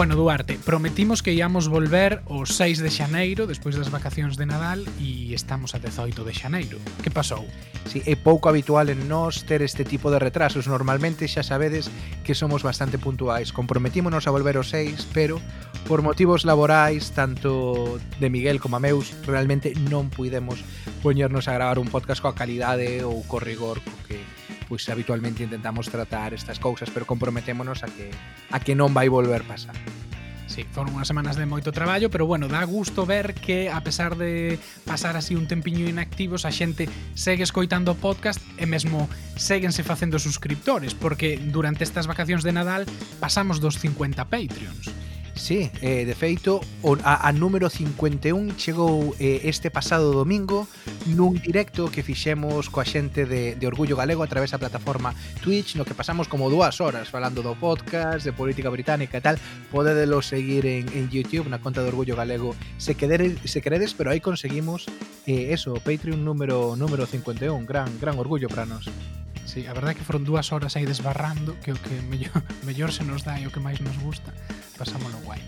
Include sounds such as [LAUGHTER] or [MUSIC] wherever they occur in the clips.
Bueno, Duarte, prometimos que íamos volver o 6 de xaneiro despois das vacacións de Nadal e estamos a 18 de xaneiro. Que pasou? Si, sí, é pouco habitual en nós ter este tipo de retrasos. Normalmente xa sabedes que somos bastante puntuais. Comprometímonos a volver o 6, pero por motivos laborais tanto de Miguel como a meus realmente non puidemos poñernos a gravar un podcast coa calidade ou co rigor co que pois habitualmente intentamos tratar estas cousas, pero comprometémonos a que a que non vai volver pasar. Sí, foron unhas semanas de moito traballo, pero bueno, dá gusto ver que a pesar de pasar así un tempiño inactivos, a xente segue escoitando o podcast e mesmo seguense facendo suscriptores, porque durante estas vacacións de Nadal pasamos dos 50 Patreons. Sí, eh, de feito, a, a número 51 chegou eh, este pasado domingo nun directo que fixemos coa xente de, de Orgullo Galego a través da plataforma Twitch, no que pasamos como dúas horas falando do podcast, de política británica e tal. Podedelo seguir en, en YouTube na conta de Orgullo Galego se, querer, se queredes, pero aí conseguimos eh, eso, Patreon número número 51, gran gran orgullo para nós. Sí, a verdade é que foron dúas horas aí desbarrando que o que mellor, [LAUGHS] mellor se nos dá e o que máis nos gusta pasámoslo guai.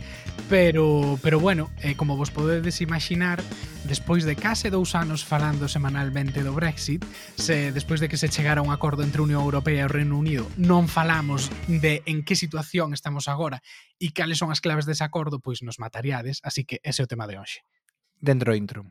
Pero, pero bueno, eh, como vos podedes imaginar despois de case dous anos falando semanalmente do Brexit se despois de que se chegara un acordo entre a Unión Europea e o Reino Unido non falamos de en que situación estamos agora e cales son as claves dese acordo pois nos matariades, así que ese é o tema de hoxe. Dentro intro.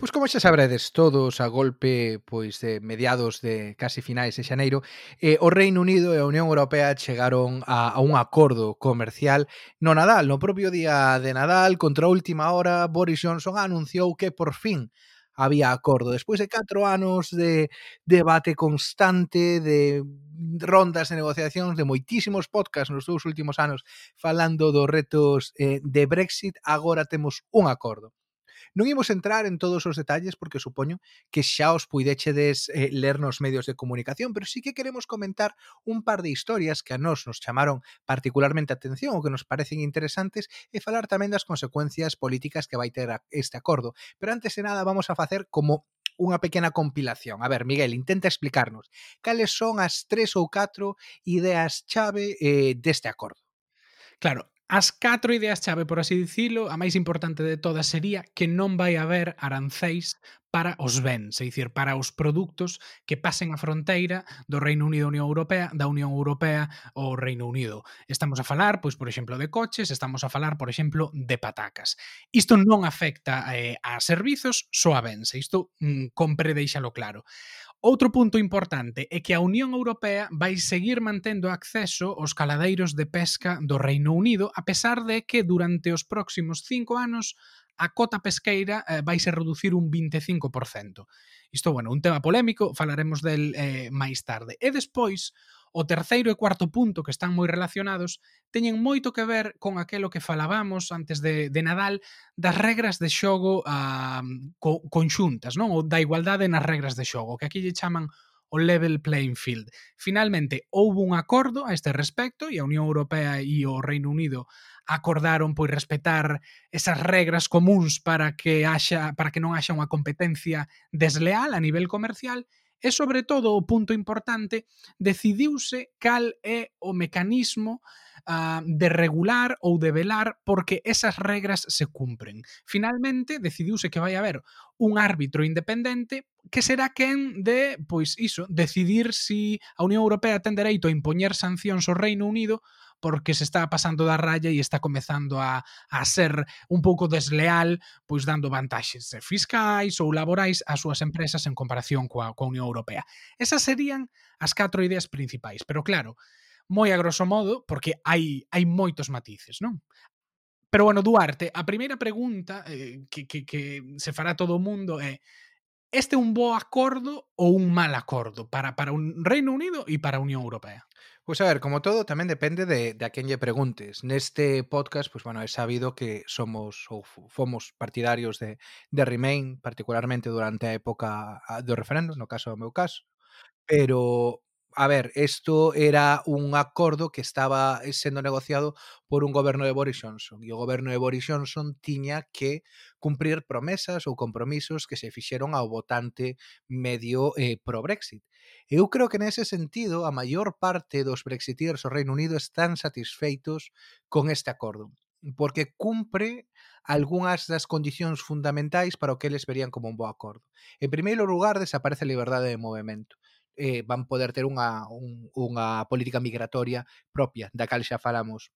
Pois como xa sabredes todos a golpe pois de mediados de casi finais de xaneiro, eh, o Reino Unido e a Unión Europea chegaron a, a un acordo comercial no Nadal, no propio día de Nadal, contra a última hora Boris Johnson anunciou que por fin había acordo. Despois de 4 anos de debate constante, de rondas de negociacións, de moitísimos podcasts nos dous últimos anos falando dos retos eh, de Brexit, agora temos un acordo. Non imos entrar en todos os detalles porque supoño que xa os puidechedes eh, ler nos medios de comunicación, pero sí que queremos comentar un par de historias que a nós nos chamaron particularmente a atención ou que nos parecen interesantes e falar tamén das consecuencias políticas que vai ter este acordo. Pero antes de nada vamos a facer como unha pequena compilación. A ver, Miguel, intenta explicarnos cales son as tres ou catro ideas chave eh, deste acordo. Claro, As catro ideas chave, por así dicilo, a máis importante de todas sería que non vai haber arancéis para os bens, é dicir, para os produtos que pasen a fronteira do Reino Unido a Unión Europea, da Unión Europea ao Reino Unido. Estamos a falar, pois, por exemplo, de coches, estamos a falar, por exemplo, de patacas. Isto non afecta eh, a servizos, só a bens, isto mm, compre deixalo claro. Outro punto importante é que a Unión Europea vai seguir mantendo acceso aos caladeiros de pesca do Reino Unido, a pesar de que durante os próximos cinco anos a cota pesqueira eh, vai se reducir un 25%. Isto, bueno, un tema polémico, falaremos del eh, máis tarde. E despois, O terceiro e cuarto punto, que están moi relacionados, teñen moito que ver con aquelo que falábamos antes de, de Nadal das regras de xogo uh, co, conxuntas, non? ou da igualdade nas regras de xogo, que aquí lle chaman o level playing field. Finalmente, houve un acordo a este respecto e a Unión Europea e o Reino Unido acordaron pois respetar esas regras comuns para que haxa para que non haxa unha competencia desleal a nivel comercial E sobre todo, o punto importante, decidiuse cal é o mecanismo uh, de regular ou de velar porque esas regras se cumpren. Finalmente, decidiuse que vai haber un árbitro independente que será quen de, pois iso, decidir si a Unión Europea ten dereito a impoñer sancións ao Reino Unido porque se está pasando da raya e está comezando a, a ser un pouco desleal, pois dando vantaxes eh, fiscais ou laborais ás súas empresas en comparación coa, coa Unión Europea. Esas serían as catro ideas principais, pero claro, moi a grosso modo, porque hai, hai moitos matices, non? Pero bueno, Duarte, a primeira pregunta eh, que, que, que se fará todo o mundo é este é un bo acordo ou un mal acordo para, para un Reino Unido e para a Unión Europea? Pois pues a ver, como todo, tamén depende de, de a quen lle preguntes. Neste podcast, pois pues, bueno, é sabido que somos ou fomos partidarios de, de Remain, particularmente durante a época ah, do referendo, no caso do meu caso, pero a ver, isto era un acordo que estaba eh, sendo negociado por un goberno de Boris Johnson e o goberno de Boris Johnson tiña que cumprir promesas ou compromisos que se fixeron ao votante medio eh, pro Brexit. Eu creo que nese sentido a maior parte dos brexiteers do Reino Unido están satisfeitos con este acordo porque cumpre algunhas das condicións fundamentais para o que eles verían como un bo acordo. En primeiro lugar, desaparece a liberdade de movimento eh, van poder ter unha, un, unha política migratoria propia, da cal xa falamos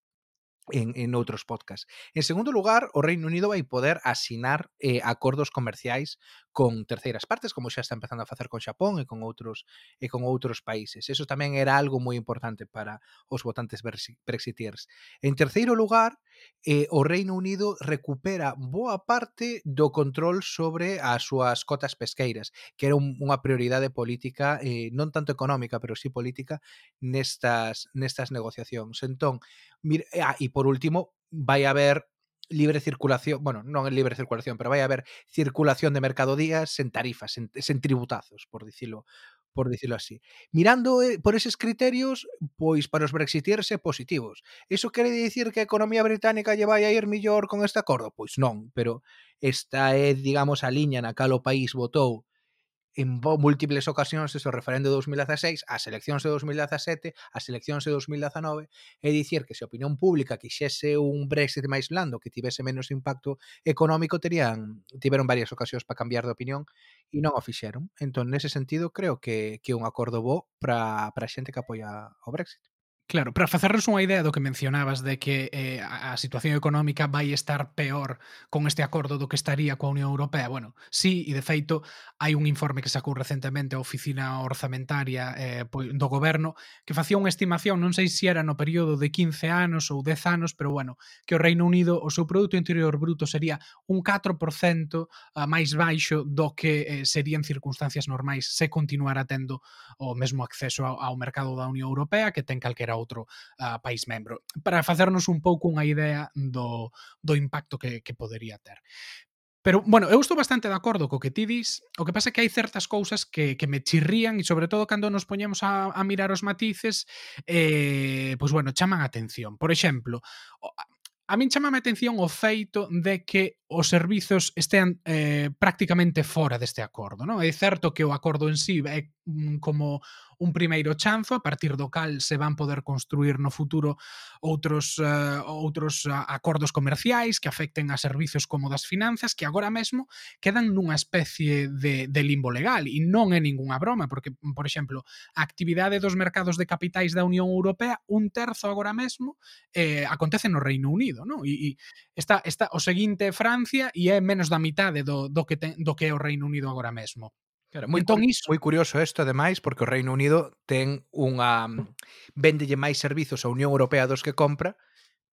En, en, outros podcast. En segundo lugar, o Reino Unido vai poder asinar eh, acordos comerciais con terceiras partes, como xa está empezando a facer con Xapón e con outros e con outros países. Eso tamén era algo moi importante para os votantes brexiteers. En terceiro lugar, eh, o Reino Unido recupera boa parte do control sobre as súas cotas pesqueiras, que era un, unha prioridade política, eh, non tanto económica, pero sí política, nestas, nestas negociacións. Entón, mir, ah, e por último, vai a haber libre circulación, bueno, non é libre circulación, pero vai a haber circulación de mercadodías sen tarifas, sen, sen tributazos, por dicilo por dicilo así. Mirando eh, por eses criterios, pois para os brexiteers é positivos. Iso quere dicir que a economía británica lle vai a ir millor con este acordo? Pois non, pero esta é, digamos, a liña na cal o país votou en múltiples ocasións desde o referendo de 2016 as eleccións de 2017 as eleccións de 2019 é dicir que se a opinión pública quixese un Brexit máis blando que tivese menos impacto económico terían tiveron varias ocasións para cambiar de opinión e non o fixeron. Entón nese sentido creo que, que é un acordo bo para a xente que apoia o Brexit. Claro, para facernos unha idea do que mencionabas de que eh, a situación económica vai estar peor con este acordo do que estaría coa Unión Europea, bueno, sí, e de feito hai un informe que sacou recentemente a Oficina Orzamentaria eh, do Goberno que facía unha estimación, non sei se era no período de 15 anos ou 10 anos, pero bueno, que o Reino Unido, o seu Produto Interior Bruto sería un 4% ah, máis baixo do que eh, serían circunstancias normais se continuara tendo o mesmo acceso ao, ao mercado da Unión Europea que ten calquera outro uh, país membro, para facernos un pouco unha idea do, do impacto que, que podería ter. Pero, bueno, eu estou bastante de acordo co que ti dis, o que pasa é que hai certas cousas que, que me chirrían e sobre todo cando nos poñemos a, a mirar os matices, eh, pois bueno, chaman a atención. Por exemplo, a min chamame a atención o feito de que os servizos estean eh, prácticamente fora deste acordo. Non? É certo que o acordo en sí é mm, como un primeiro chanzo a partir do cal se van poder construir no futuro outros uh, outros uh, acordos comerciais que afecten a servizos como das finanzas que agora mesmo quedan nunha especie de, de limbo legal e non é ningunha broma porque, por exemplo, a actividade dos mercados de capitais da Unión Europea un terzo agora mesmo eh, acontece no Reino Unido, non? E, e está, está o seguinte é Francia e é menos da mitade do, do, que, ten, do que é o Reino Unido agora mesmo. Cara, moi, entón, iso... moi curioso isto, ademais, porque o Reino Unido ten unha... Mm, Vendelle máis servizos a Unión Europea dos que compra,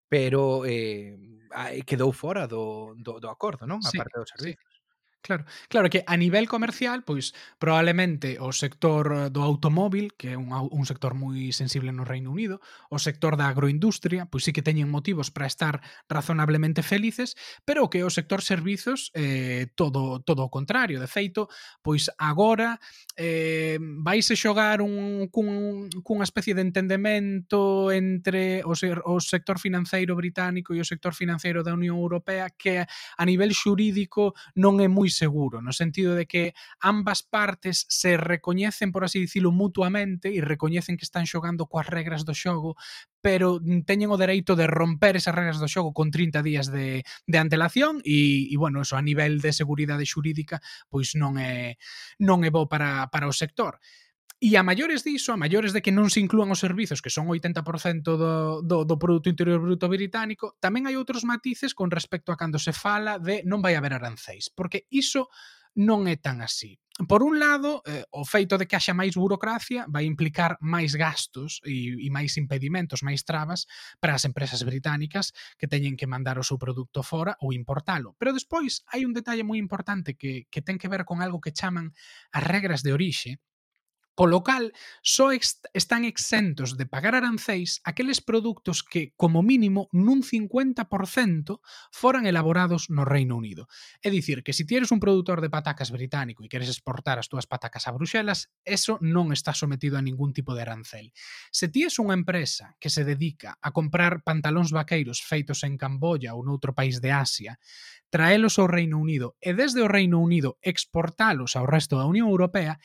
pero eh, quedou fora do, do, do acordo, non? A sí, parte dos servizos. Claro, claro que a nivel comercial, pois probablemente o sector eh, do automóvil, que é un, un sector moi sensible no Reino Unido, o sector da agroindustria, pois sí que teñen motivos para estar razonablemente felices, pero que o sector servizos eh, todo todo o contrario, de feito, pois agora eh, vaise xogar un cun, cunha especie de entendemento entre o, ser, o sector financeiro británico e o sector financeiro da Unión Europea que a nivel xurídico non é moi seguro, no sentido de que ambas partes se recoñecen, por así dicilo, mutuamente e recoñecen que están xogando coas regras do xogo, pero teñen o dereito de romper esas regras do xogo con 30 días de, de antelación e, e bueno, eso a nivel de seguridade xurídica pois non é non é bo para, para o sector. E a maiores diso, a maiores de que non se inclúan os servizos, que son 80% do, do, do Produto Interior Bruto británico, tamén hai outros matices con respecto a cando se fala de non vai haber arancéis, porque iso non é tan así. Por un lado, eh, o feito de que haxa máis burocracia vai implicar máis gastos e, e máis impedimentos, máis trabas para as empresas británicas que teñen que mandar o seu produto fora ou importalo. Pero despois hai un detalle moi importante que, que ten que ver con algo que chaman as regras de orixe, Polo cal, só están exentos de pagar arancéis aqueles produtos que, como mínimo, nun 50% foran elaborados no Reino Unido. É dicir, que se si un produtor de patacas británico e queres exportar as túas patacas a Bruxelas, eso non está sometido a ningún tipo de arancel. Se ti unha empresa que se dedica a comprar pantalóns vaqueiros feitos en Camboya ou noutro país de Asia, traelos ao Reino Unido e desde o Reino Unido exportalos ao resto da Unión Europea,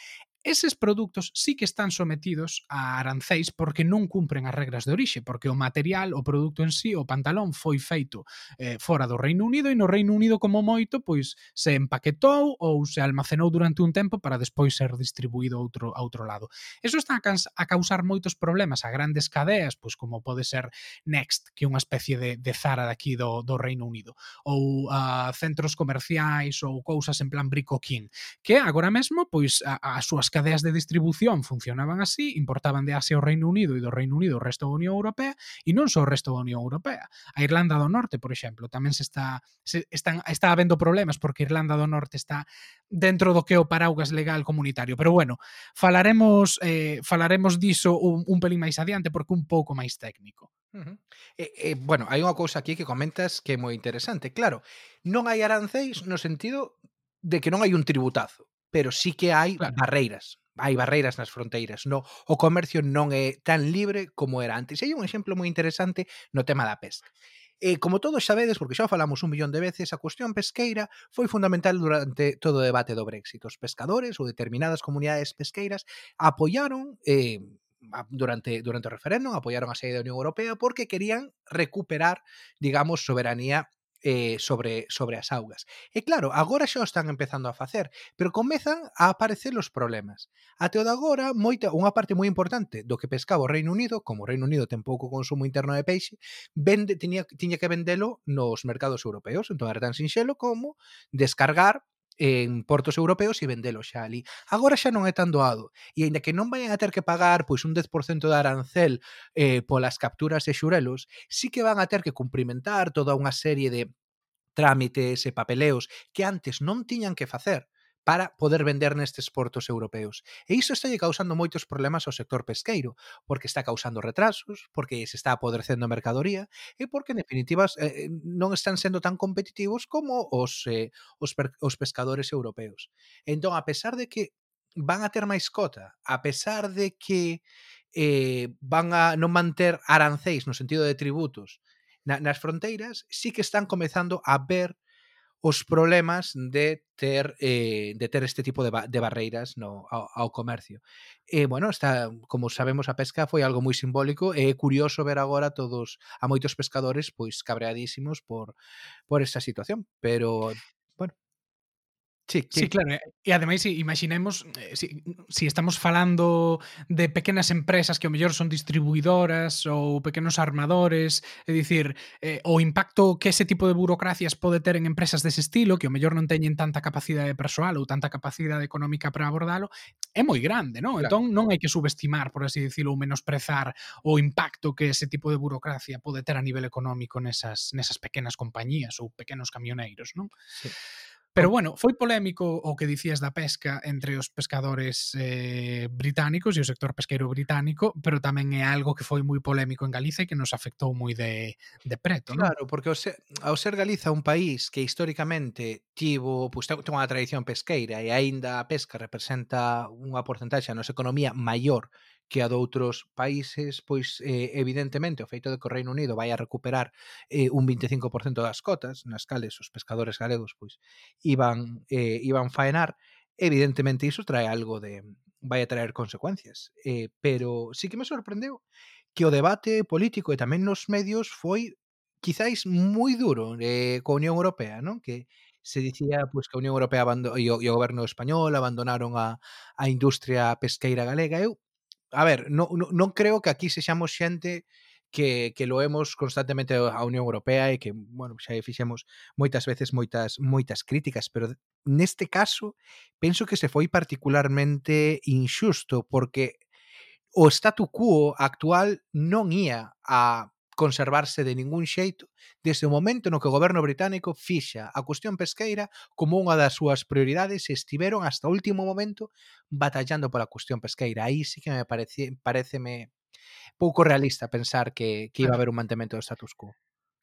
eses produtos sí que están sometidos a arancéis porque non cumpren as regras de orixe, porque o material, o produto en sí, o pantalón foi feito eh, fora do Reino Unido e no Reino Unido como moito, pois se empaquetou ou se almacenou durante un tempo para despois ser distribuído a outro a outro lado. Eso está a, a causar moitos problemas a grandes cadeas, pois como pode ser Next, que é unha especie de, de Zara daqui do, do Reino Unido, ou a uh, centros comerciais ou cousas en plan Brico King, que agora mesmo pois a, as súas cadeas de distribución funcionaban así, importaban de Asia ao Reino Unido e do Reino Unido ao resto da Unión Europea e non só o resto da Unión Europea. A Irlanda do Norte, por exemplo, tamén se está se están está habendo problemas porque Irlanda do Norte está dentro do que é o paraugas legal comunitario. Pero bueno, falaremos eh, falaremos diso un, un pelín máis adiante porque un pouco máis técnico. Uh -huh. eh, eh, bueno, hai unha cousa aquí que comentas que é moi interesante. Claro, non hai aranceis no sentido de que non hai un tributazo pero sí que hai claro. barreiras hai barreiras nas fronteiras, no o comercio non é tan libre como era antes. E hai un exemplo moi interesante no tema da pesca. E como todos sabedes, porque xa falamos un millón de veces, a cuestión pesqueira foi fundamental durante todo o debate do Brexit. Os pescadores ou determinadas comunidades pesqueiras apoiaron eh, durante durante o referéndum apoiaron a saída da Unión Europea porque querían recuperar, digamos, soberanía eh, sobre, sobre as augas. E claro, agora xa o están empezando a facer, pero comezan a aparecer os problemas. Até o de agora, moita, unha parte moi importante do que pescaba o Reino Unido, como o Reino Unido ten pouco consumo interno de peixe, vende, tiña, tiña que vendelo nos mercados europeos, entón era tan sinxelo como descargar en portos europeos e vendelo xa ali. Agora xa non é tan doado, e aínda que non vayan a ter que pagar pois un 10% de arancel eh, polas capturas de xurelos, sí que van a ter que cumprimentar toda unha serie de trámites e papeleos que antes non tiñan que facer para poder vender nestes portos europeos. E iso está lle causando moitos problemas ao sector pesqueiro, porque está causando retrasos, porque se está apodrecendo a mercadoría e porque, en definitiva, eh, non están sendo tan competitivos como os, eh, os, os pescadores europeos. Entón, a pesar de que van a ter máis cota, a pesar de que eh, van a non manter arancéis no sentido de tributos na, nas fronteiras, sí que están comezando a ver os problemas de ter eh, de ter este tipo de, ba de barreiras no ao, ao comercio. E bueno, está, como sabemos a pesca foi algo moi simbólico e é curioso ver agora todos a moitos pescadores pois cabreadísimos por por esta situación, pero Sí, sí. sí, claro. E ademais, imaginemos, eh, si, si estamos falando de pequenas empresas que ao mellor son distribuidoras ou pequenos armadores, é dicir, eh, o impacto que ese tipo de burocracias pode ter en empresas dese estilo, que ao mellor non teñen tanta capacidade persoal ou tanta capacidade económica para abordalo, é moi grande, non? Claro. Entón non hai que subestimar, por así dicilo, ou menosprezar o impacto que ese tipo de burocracia pode ter a nivel económico nesas, nesas pequenas compañías ou pequenos camioneiros, non? Sí. Pero bueno, foi polémico o que dicías da pesca entre os pescadores eh, británicos e o sector pesqueiro británico, pero tamén é algo que foi moi polémico en Galicia e que nos afectou moi de, de preto. ¿no? Claro, porque ao ser, ao ser Galiza un país que históricamente tivo, pois pues, ten unha tradición pesqueira e aínda a pesca representa unha porcentaxe na nosa economía maior que a doutros países, pois eh, evidentemente o feito de que o Reino Unido vai a recuperar eh, un 25% das cotas, nas cales os pescadores galegos pois iban eh, iban faenar, evidentemente iso trae algo de vai a traer consecuencias. Eh, pero sí que me sorprendeu que o debate político e tamén nos medios foi quizáis moi duro eh, coa Unión Europea, non? Que se dicía pois, que a Unión Europea e o, e o goberno español abandonaron a, a industria pesqueira galega. Eu a ver, non, non creo que aquí sexamos xente que, que loemos constantemente a Unión Europea e que, bueno, xa fixemos moitas veces moitas moitas críticas, pero neste caso penso que se foi particularmente inxusto porque o statu quo actual non ía a conservarse de ningún xeito desde o momento no que o goberno británico fixa a cuestión pesqueira como unha das súas prioridades e estiveron hasta o último momento batallando pola cuestión pesqueira. Aí sí que me parece, pareceme pouco realista pensar que, que iba a haber un mantemento do status quo.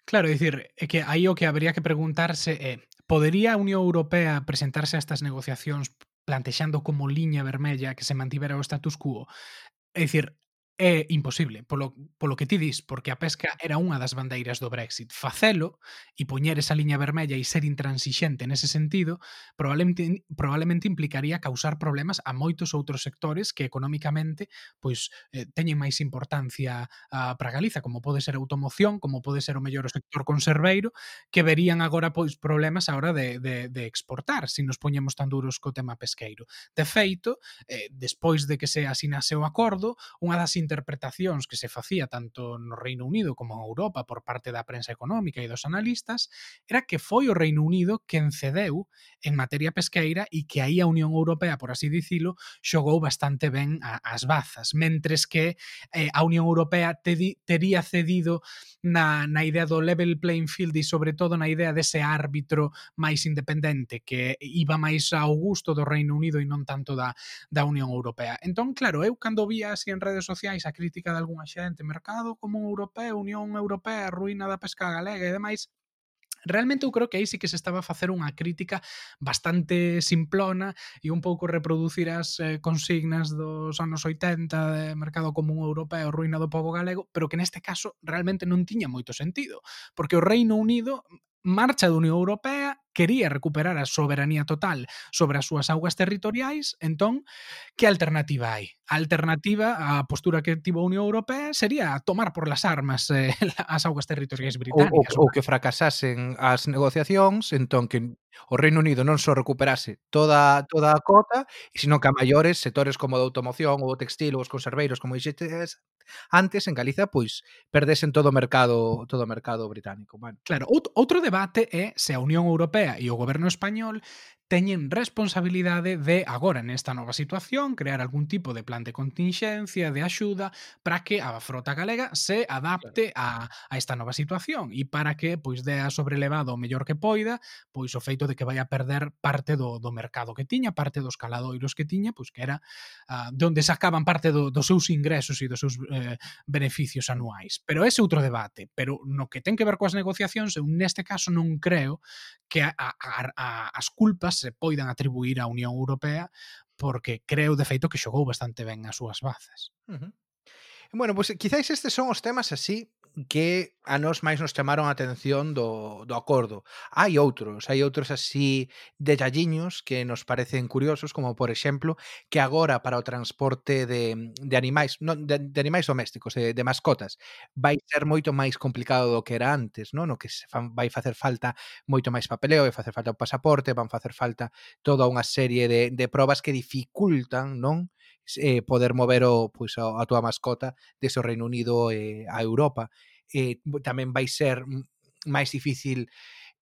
Claro, é dicir, é que aí o que habría que preguntarse eh, é podería a Unión Europea presentarse a estas negociacións plantexando como liña vermella que se mantivera o status quo? É dicir, é imposible, polo, polo que ti dis, porque a pesca era unha das bandeiras do Brexit. Facelo e poñer esa liña vermella e ser intransixente nese sentido probablemente, probablemente implicaría causar problemas a moitos outros sectores que económicamente pois eh, teñen máis importancia ah, para Galiza, como pode ser a automoción, como pode ser o mellor o sector conserveiro, que verían agora pois problemas a hora de, de, de exportar, se si nos poñemos tan duros co tema pesqueiro. De feito, eh, despois de que se asinase o acordo, unha das interpretacións que se facía tanto no Reino Unido como en Europa por parte da prensa económica e dos analistas era que foi o Reino Unido quen cedeu en materia pesqueira e que aí a Unión Europea, por así dicilo, xogou bastante ben a, as bazas, mentres que eh, a Unión Europea tedi, tería cedido na, na idea do level playing field e sobre todo na idea dese árbitro máis independente que iba máis ao gusto do Reino Unido e non tanto da, da Unión Europea. Entón, claro, eu cando vi así en redes sociais sociais, a crítica de algunha xente, mercado común europeo, Unión Europea, ruína da pesca galega e demais, Realmente eu creo que aí sí que se estaba a facer unha crítica bastante simplona e un pouco reproducir as eh, consignas dos anos 80 de mercado común europeo, ruína do povo galego, pero que neste caso realmente non tiña moito sentido, porque o Reino Unido marcha da Unión Europea, quería recuperar a soberanía total sobre as súas augas territoriais, entón, que alternativa hai? A alternativa á postura que tivo a Unión Europea sería tomar por las armas eh, [LAUGHS] as augas territoriais británicas. Ou, ou, ou que fracasasen as negociacións, entón que o Reino Unido non só recuperase toda, toda a cota, sino que a maiores sectores como da automoción ou o textil ou os conserveiros, como dixetes antes, en Galiza, pois perdesen todo o mercado todo o mercado británico. Bueno. Claro, outro debate é se a Unión Europea e o goberno español teñen responsabilidade de, agora nesta nova situación, crear algún tipo de plan de continxencia, de axuda, para que a frota galega se adapte a, a esta nova situación e para que pois dea sobrelevado o mellor que poida, pois o feito de que vai a perder parte do, do mercado que tiña, parte dos caladoiros que tiña, pois que era uh, de onde sacaban parte do, dos seus ingresos e dos seus eh, beneficios anuais. Pero ese outro debate, pero no que ten que ver coas negociacións, eu neste caso non creo que a, a, a, as culpas se poidan atribuir á Unión Europea porque creo, de feito, que xogou bastante ben as súas bazas. Uh -huh. Bueno, pois pues, quizáis estes son os temas así que a nós máis nos chamaron a atención do, do acordo. Hai outros, hai outros así detalliños que nos parecen curiosos, como por exemplo que agora para o transporte de, de animais, non, de, de animais domésticos, de, de mascotas, vai ser moito máis complicado do que era antes, non? no que se fan, vai facer falta moito máis papeleo, vai facer falta o pasaporte, van facer falta toda unha serie de, de probas que dificultan non eh, poder mover o, pois, a, a túa mascota dese Reino Unido eh, a Europa. Eh, tamén vai ser máis difícil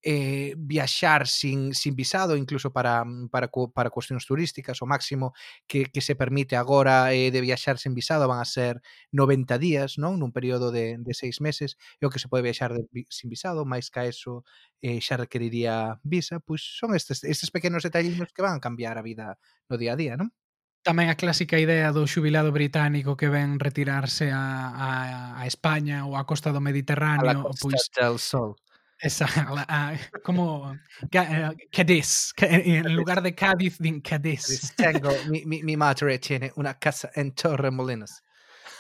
eh, viaxar sin, sin visado, incluso para, mm, para, para cuestións turísticas, o máximo que, que se permite agora eh, de viaxar sin visado van a ser 90 días, non nun período de, de seis meses, e o que se pode viaxar de, sin visado, máis ca eso eh, xa requeriría visa, pois son estes, estes pequenos detallinos que van a cambiar a vida no día a día, non? Tamén a clásica idea do xubilado británico que ven retirarse a, a, a España ou a costa do Mediterráneo. A la costa pois, del Sol. Esa, a, a, como eh, Cádiz, en lugar de Cádiz, din Cádiz. Tengo, mi, mi, mi madre tiene una casa en Torremolinos.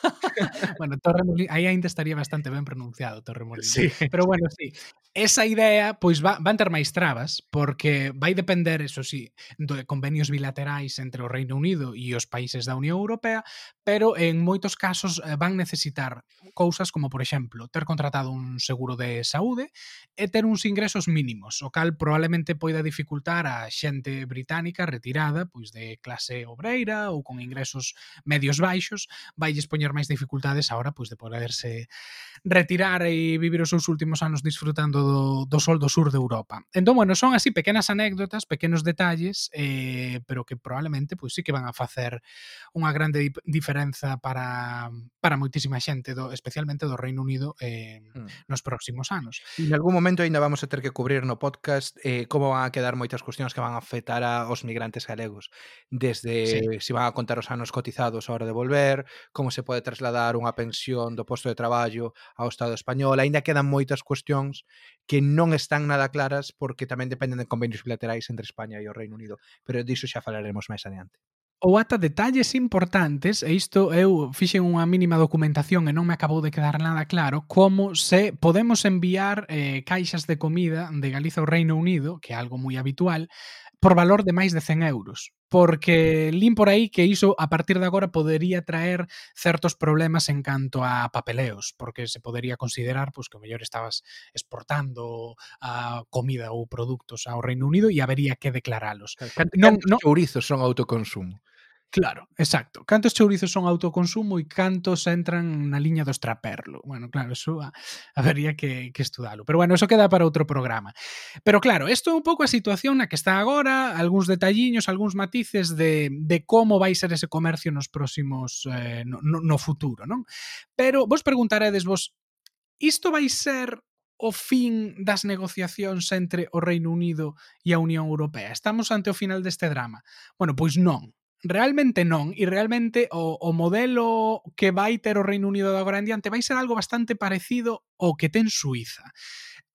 [LAUGHS] bueno, Torremolinos, aí ainda estaría bastante ben pronunciado Torremolinos. Sí. Pero bueno, sí, esa idea pois va, van ter máis trabas porque vai depender, eso sí, de convenios bilaterais entre o Reino Unido e os países da Unión Europea, pero en moitos casos eh, van necesitar cousas como, por exemplo, ter contratado un seguro de saúde e ter uns ingresos mínimos, o cal probablemente poida dificultar a xente británica retirada, pois de clase obreira ou con ingresos medios baixos, vai poñer ter máis dificultades agora pois de poderse retirar e vivir os seus últimos anos disfrutando do, do sol do sur de Europa. Entón, bueno, son así pequenas anécdotas, pequenos detalles, eh, pero que probablemente pois sí que van a facer unha grande diferenza para para moitísima xente, do, especialmente do Reino Unido eh, mm. nos próximos anos. E en algún momento aínda vamos a ter que cubrir no podcast eh, como van a quedar moitas cuestións que van a afectar aos migrantes galegos. Desde sí. si van a contar os anos cotizados a hora de volver, como se pode de trasladar unha pensión do posto de traballo ao Estado español, aínda quedan moitas cuestións que non están nada claras porque tamén dependen de convenios bilaterais entre España e o Reino Unido, pero diso xa falaremos máis adiante ou ata detalles importantes, e isto eu fixen unha mínima documentación e non me acabou de quedar nada claro, como se podemos enviar eh, caixas de comida de Galiza ao Reino Unido, que é algo moi habitual, por valor de máis de 100 euros porque lín por aí que iso a partir de agora podería traer certos problemas en canto a papeleos, porque se podería considerar pois, que o mellor estabas exportando ah, a comida ou produtos ao Reino Unido e habería que declaralos. Cantos non, non... chourizos son autoconsumo? Claro, exacto. Cantos chourizos son autoconsumo e cantos entran na liña do extraperlo? Bueno, claro, eso a, [LAUGHS] habería que, que estudalo. Pero bueno, eso queda para outro programa. Pero claro, isto é un pouco a situación na que está agora, algúns detalliños, algúns matices de, de como vai ser ese comercio nos próximos, eh, no, no futuro, non? Pero vos preguntaredes vos, isto vai ser o fin das negociacións entre o Reino Unido e a Unión Europea? Estamos ante o final deste drama? Bueno, pois non realmente non, e realmente o, o modelo que vai ter o Reino Unido de agora en diante vai ser algo bastante parecido ao que ten Suiza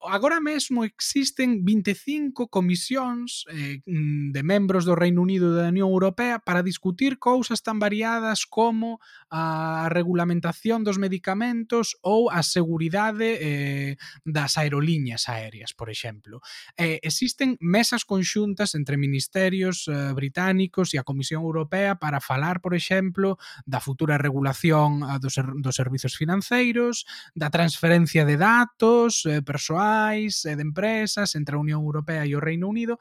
agora mesmo existen 25 comisións eh, mm, de membros do Reino Unido e da Unión Europea para discutir cousas tan variadas como a regulamentación dos medicamentos ou a seguridade eh, das aerolíneas aéreas, por exemplo. Eh, existen mesas conxuntas entre ministerios eh, británicos e a Comisión Europea para falar, por exemplo, da futura regulación eh, dos, dos servizos financeiros, da transferencia de datos eh, persoal nacionais e eh, de empresas entre a Unión Europea e o Reino Unido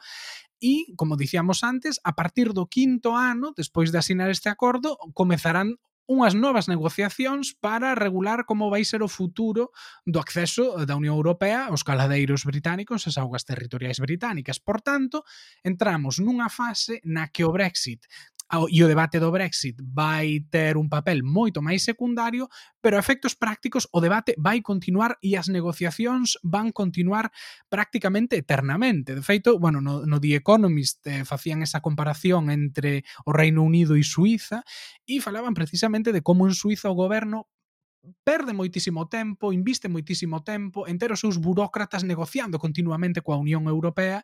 e, como dicíamos antes, a partir do quinto ano, despois de asinar este acordo, comezarán unhas novas negociacións para regular como vai ser o futuro do acceso da Unión Europea aos caladeiros británicos e as augas territoriais británicas. Por tanto, entramos nunha fase na que o Brexit Ah, e o debate do Brexit vai ter un papel moito máis secundario, pero a efectos prácticos o debate vai continuar e as negociacións van continuar prácticamente eternamente. De feito, bueno, no, no The Economist eh, facían esa comparación entre o Reino Unido e Suiza e falaban precisamente de como en Suiza o goberno perde moitísimo tempo, inviste moitísimo tempo en ter os seus burócratas negociando continuamente coa Unión Europea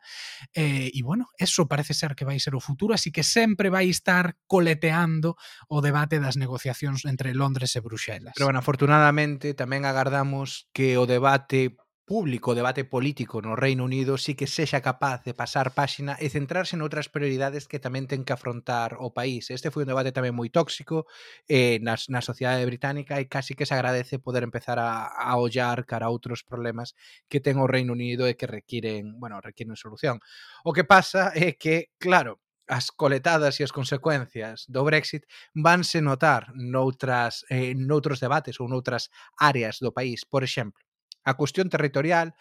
eh, e, bueno, eso parece ser que vai ser o futuro, así que sempre vai estar coleteando o debate das negociacións entre Londres e Bruxelas. Pero, bueno, afortunadamente tamén agardamos que o debate público o debate político no Reino Unido sí que sexa capaz de pasar páxina e centrarse noutras prioridades que tamén ten que afrontar o país. Este foi un debate tamén moi tóxico eh, na, na sociedade británica e casi que se agradece poder empezar a, a ollar cara a outros problemas que ten o Reino Unido e que requiren, bueno, requiren solución. O que pasa é que, claro, as coletadas e as consecuencias do Brexit vanse notar noutras, eh, noutros debates ou noutras áreas do país. Por exemplo, a cuestión territorial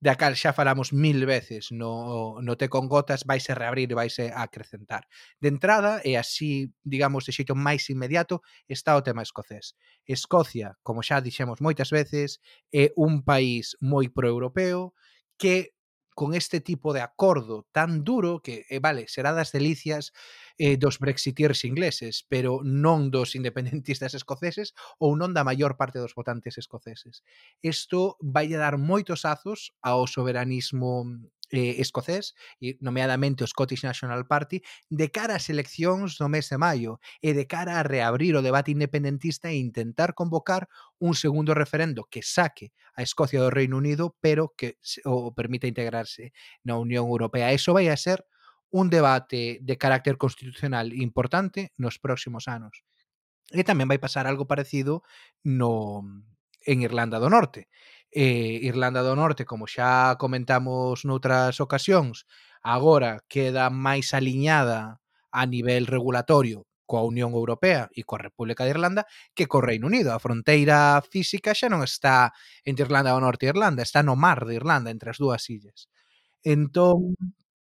da cal xa falamos mil veces no, no Te con Gotas, vaise reabrir e vaise acrecentar. De entrada, e así, digamos, de xeito máis inmediato, está o tema escocés. Escocia, como xa dixemos moitas veces, é un país moi proeuropeo que con este tipo de acordo tan duro que, eh, vale, será das delicias eh, dos brexiteers ingleses, pero non dos independentistas escoceses ou non da maior parte dos votantes escoceses. Isto vai dar moitos azos ao soberanismo mm, eh, escocés, e nomeadamente o Scottish National Party, de cara ás eleccións no mes de maio e de cara a reabrir o debate independentista e intentar convocar un segundo referendo que saque a Escocia do Reino Unido, pero que o permita integrarse na Unión Europea. Eso vai a ser un debate de carácter constitucional importante nos próximos anos. E tamén vai pasar algo parecido no en Irlanda do Norte eh, Irlanda do Norte, como xa comentamos noutras ocasións, agora queda máis aliñada a nivel regulatorio coa Unión Europea e coa República de Irlanda que co Reino Unido. A fronteira física xa non está entre Irlanda do Norte e Irlanda, está no mar de Irlanda, entre as dúas illas. Entón,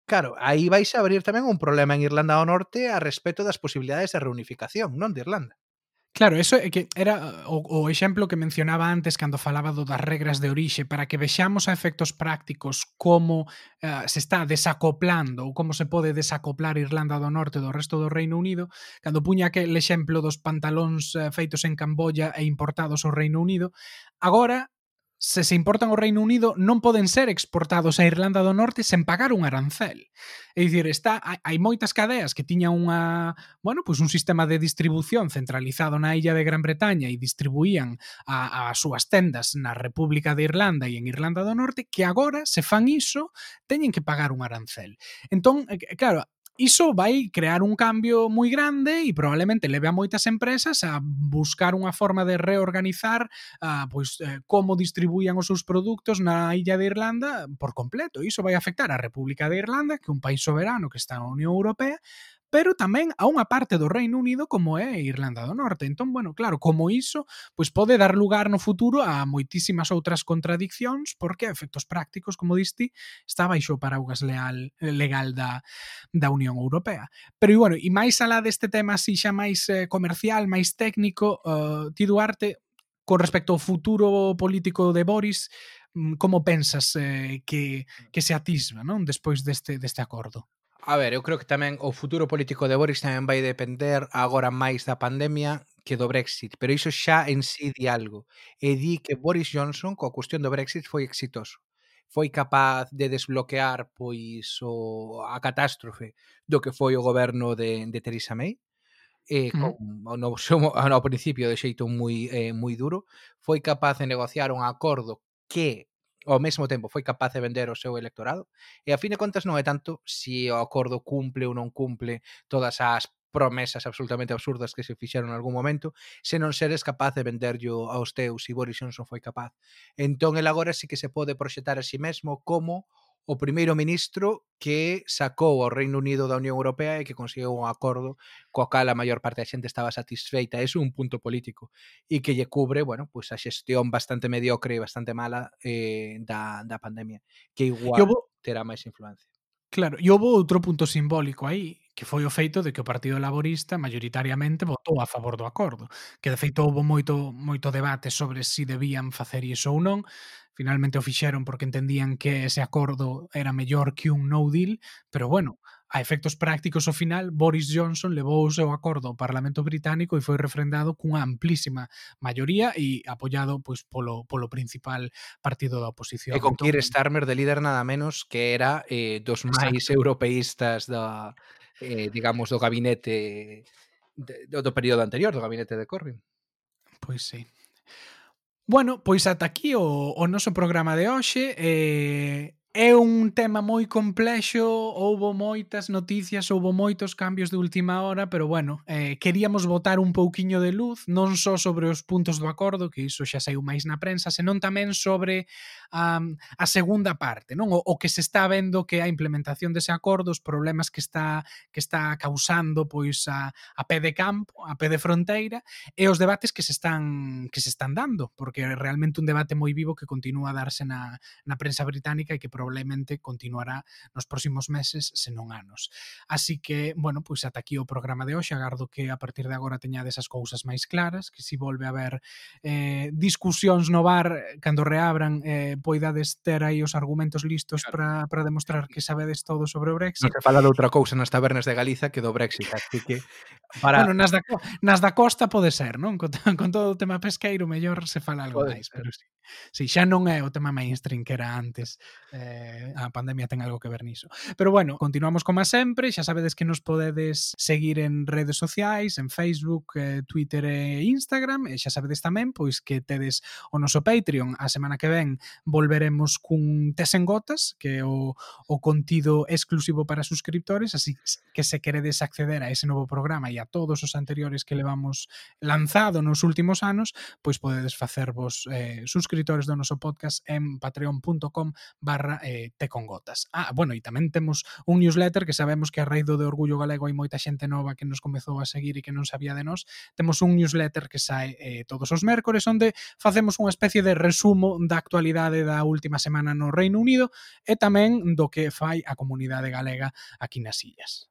claro, aí vais a abrir tamén un problema en Irlanda do Norte a respecto das posibilidades de reunificación, non de Irlanda. Claro, eso é que era o, o exemplo que mencionaba antes cando falaba do das regras de orixe para que vexamos a efectos prácticos como uh, se está desacoplando ou como se pode desacoplar Irlanda do Norte do resto do Reino Unido cando puña aquel exemplo dos pantalóns uh, feitos en Camboya e importados ao Reino Unido agora se se importan ao Reino Unido non poden ser exportados a Irlanda do Norte sen pagar un arancel. É dicir, está hai moitas cadeas que tiñan unha, bueno, pois un sistema de distribución centralizado na illa de Gran Bretaña e distribuían a, a súas tendas na República de Irlanda e en Irlanda do Norte que agora se fan iso teñen que pagar un arancel. Entón, eh, claro, iso vai crear un cambio moi grande e probablemente leve a moitas empresas a buscar unha forma de reorganizar a, pois, eh, como distribuían os seus produtos na illa de Irlanda por completo. Iso vai afectar a República de Irlanda, que é un país soberano que está na Unión Europea, pero tamén a unha parte do Reino Unido como é Irlanda do Norte. Entón, bueno, claro, como iso, pois pode dar lugar no futuro a moitísimas outras contradiccións porque a efectos prácticos, como diste, está baixo o paraugas leal, legal da, da Unión Europea. Pero, e, bueno, e máis alá deste tema así xa máis eh, comercial, máis técnico, eh, uh, ti, Duarte, con respecto ao futuro político de Boris, mm, como pensas eh, que, mm. que se atisba non despois deste, deste acordo? A ver, eu creo que tamén o futuro político de Boris tamén vai depender agora máis da pandemia que do Brexit, pero iso xa en sí di algo. E di que Boris Johnson coa cuestión do Brexit foi exitoso. Foi capaz de desbloquear pois o, a catástrofe do que foi o goberno de, de Theresa May, eh, con, mm. no, no, ao principio de xeito moi eh, moi duro, foi capaz de negociar un acordo que ao mesmo tempo foi capaz de vender o seu electorado e a fin de contas non é tanto se o acordo cumple ou non cumple todas as promesas absolutamente absurdas que se fixeron en algún momento, se non seres capaz de venderllo aos teus, e Boris Johnson foi capaz. Entón, el agora sí que se pode proxetar a si sí mesmo como o primeiro ministro que sacou ao Reino Unido da Unión Europea e que conseguiu un acordo coa cal a maior parte da xente estaba satisfeita. É un punto político e que lle cubre, bueno, pues a xestión bastante mediocre e bastante mala eh, da, da pandemia, que igual vou... terá máis influencia. Claro, e houve outro punto simbólico aí, que foi o feito de que o Partido Laborista mayoritariamente votou a favor do acordo, que de feito houve moito moito debate sobre si debían facer iso ou non, Finalmente o fixeron porque entendían que ese acordo era mellor que un no deal, pero bueno, a efectos prácticos ao final, Boris Johnson levou o seu acordo ao Parlamento Británico e foi refrendado cunha amplísima maioría e apoiado pois polo polo principal partido da oposición. E con Kier Keir Starmer de líder nada menos que era eh, dos máis europeístas da eh, digamos do gabinete de, do, do período anterior, do gabinete de Corbyn. Pois sí. Bueno, pois ata aquí o, o noso programa de hoxe. Eh, É un tema moi complexo, houbo moitas noticias, houbo moitos cambios de última hora, pero bueno, eh, queríamos botar un pouquiño de luz, non só sobre os puntos do acordo, que iso xa saiu máis na prensa, senón tamén sobre um, a segunda parte, non? O, o que se está vendo que a implementación dese acordo, os problemas que está que está causando pois a, a pé de campo, a pé de fronteira, e os debates que se están que se están dando, porque é realmente un debate moi vivo que continúa a darse na, na prensa británica e que probablemente probablemente continuará nos próximos meses, senón anos. Así que, bueno, pois ata aquí o programa de hoxe, agardo que a partir de agora teñades as cousas máis claras, que si volve a haber eh, discusións no bar cando reabran, eh, poidades ter aí os argumentos listos para para demostrar que sabedes todo sobre o Brexit. Non se fala de outra cousa nas tabernas de Galiza que do Brexit, así que para Bueno, nas da nas da costa pode ser, non? Con, con todo o tema pesqueiro mellor se fala algo máis, pero sí. Si xa non é o tema mainstream que era antes, eh, a pandemia ten algo que ver niso. Pero bueno, continuamos como sempre, xa sabedes que nos podedes seguir en redes sociais, en Facebook, eh, Twitter e Instagram, eh, e xa sabedes tamén pois que tedes o noso Patreon. A semana que ven volveremos cun tes en gotas, que é o, o contido exclusivo para suscriptores, así que se queredes acceder a ese novo programa e a todos os anteriores que levamos lanzado nos últimos anos, pois podedes facervos eh, suscriptores subscritores do noso podcast en patreon.com barra eh. Ah, bueno, e tamén temos un newsletter que sabemos que a raíz do de Orgullo Galego hai moita xente nova que nos comezou a seguir e que non sabía de nós. Temos un newsletter que sae eh, todos os mércores onde facemos unha especie de resumo da actualidade da última semana no Reino Unido e tamén do que fai a comunidade galega aquí nas illas.